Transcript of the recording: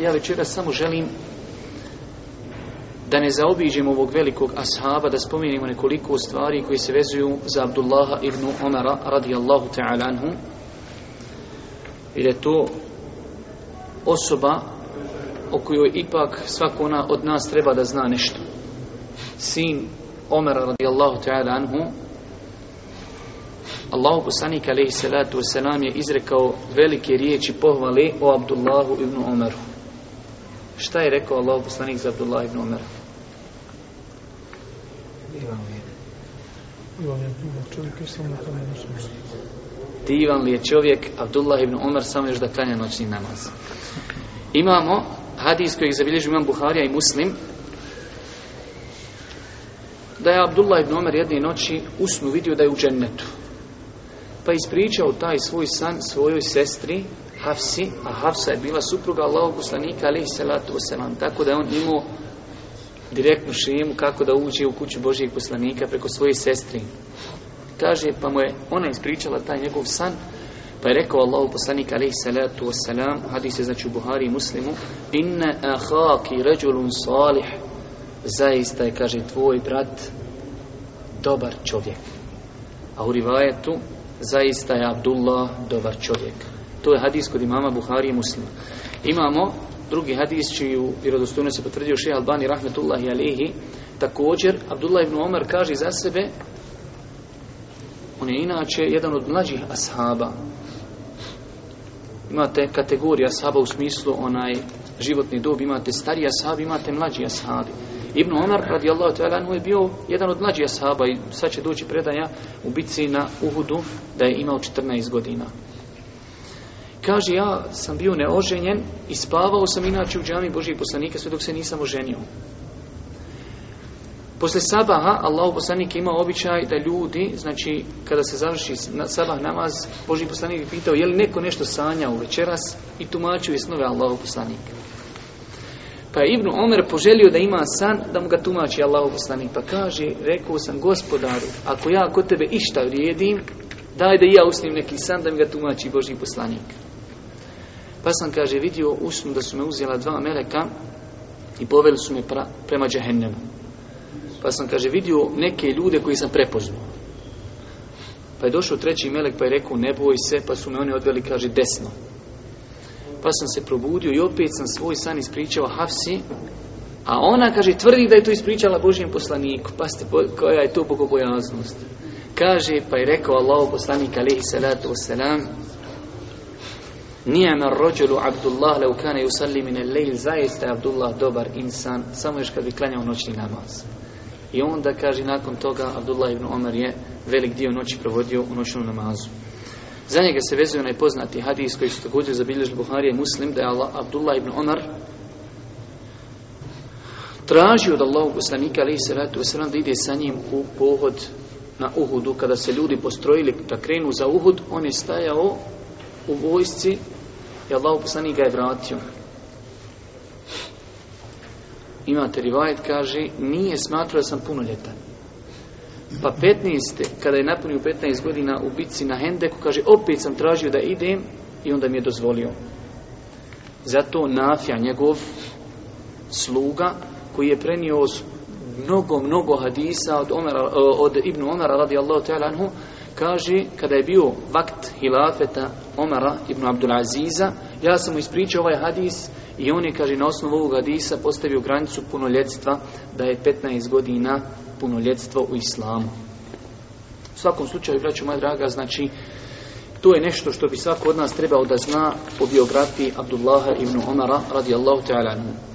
Ja večeras samo želim da ne zaobiđemo ovog velikog ashaba, da spomenemo nekoliko stvari koji se vezuju za Abdullaha ibn Omara radijallahu ta'ala anhu. I da je to osoba o kojoj ipak svako ona od nas treba da zna nešto. Sin Omara radijallahu ta'ala anhu Allahu poslanik alaihi salatu wasalam je izrekao velike riječi pohvale o Abdullahu ibn Omeru. Šta je rekao Allahu poslanik za Abdullah ibn Omera? Divan li je čovjek Abdullah ibn Omer samo još da klanja noćni namaz. Imamo hadis kojeg zabilježu imam Buharija i Muslim da je Abdullah ibn Omer jedne noći usnu vidio da je u džennetu. Pa ispričao taj svoj san svojoj sestri Hafsi, a Hafsa je bila supruga Allahog poslanika alaihi salatu wasalam, tako da je on imao direktnu šemu kako da uđe u kuću Božijeg poslanika preko svoje sestri. Kaže, pa mu je ona ispričala taj njegov san, pa je rekao Allahu poslanik alaihi salatu wasalam, hadis je znači u Buhari i Muslimu, inna ahaki ređulun salih, zaista je, kaže, tvoj brat dobar čovjek. A u rivajetu, zaista je Abdullah dobar čovjek. To je hadis kod imama Buhari i Muslima. Imamo drugi hadis čiju vjerodostojno se potvrdio šeha Albani rahmetullahi alihi. Također, Abdullah ibn Omar kaže za sebe on je inače jedan od mlađih ashaba. Imate kategorija ashaba u smislu onaj životni dob, imate stariji ashabi, imate mlađi ashabi. Ibn Omar radijallahu ta'ala anhu je bio jedan od mlađih ashaba i sad će doći predanja u bitci na Uhudu da je imao 14 godina. Kaže, ja sam bio neoženjen i spavao sam inače u džami Božijeg poslanika sve dok se nisam oženio. Posle sabaha, Allah poslanik ima običaj da ljudi, znači kada se završi sabah namaz, Boži poslanik je pitao je li neko nešto sanjao večeras i tumačio je snove Allah poslanika. Pa je Ibnu Omer poželio da ima san, da mu ga tumači Allahu poslanik. Pa kaže, rekao sam gospodaru, ako ja kod tebe išta vrijedim, daj da ja usnim neki san da mi ga tumači Boži poslanik. Pa sam, kaže, vidio usnu da su me uzela dva meleka i poveli su me pra, prema džahennemu. Pa sam, kaže, vidio neke ljude koji sam prepoznao. Pa je došao treći melek pa je rekao ne boj se, pa su me oni odveli, kaže, desno. Pa sam se probudio i opet sam svoj san ispričao Hafsi, a ona, kaže, tvrdi da je to ispričala Božijem poslaniku. Pa ste, koja je to bogobojaznost? Kaže, pa je rekao Allah poslanik, alaihi salatu wasalam, Nijama rođelu Abdullah leukane yusalli usalli mine lejl, zaista je Abdullah dobar insan, samo još kad bi klanjao noćni namaz. I onda kaže nakon toga Abdullah ibn Omer je velik dio noći provodio u noćnom namazu. Za njega se vezuje onaj poznati hadis koji su također zabilježili Buharija i Muslim da je Allah, Abdullah ibn Omar tražio od Allahog poslanika alaihi salatu wasalam da ide sa njim u pohod na Uhudu kada se ljudi postrojili da krenu za Uhud on je stajao u vojsci i Allahog poslanik ga je vratio. Imate rivajet, kaže, nije smatrao da sam punoljetan. Pa 15. kada je napunio 15 godina u bitci na Hendeku, kaže, opet sam tražio da idem i onda mi je dozvolio. Zato Nafja, njegov sluga, koji je prenio mnogo, mnogo hadisa od, Omera, e, od Ibn Omara radijallahu ta'ala anhu, kaže, kada je bio vakt hilafeta Omara ibn Abdul Aziza, ja sam mu ispričao ovaj hadis i on je, kaže, na osnovu ovog hadisa postavio granicu punoljetstva da je 15 godina punoljetstvo u islamu. U svakom slučaju, braću moja draga, znači, to je nešto što bi svako od nas trebao da zna o biografiji Abdullaha ibn Omara radijallahu ta'ala.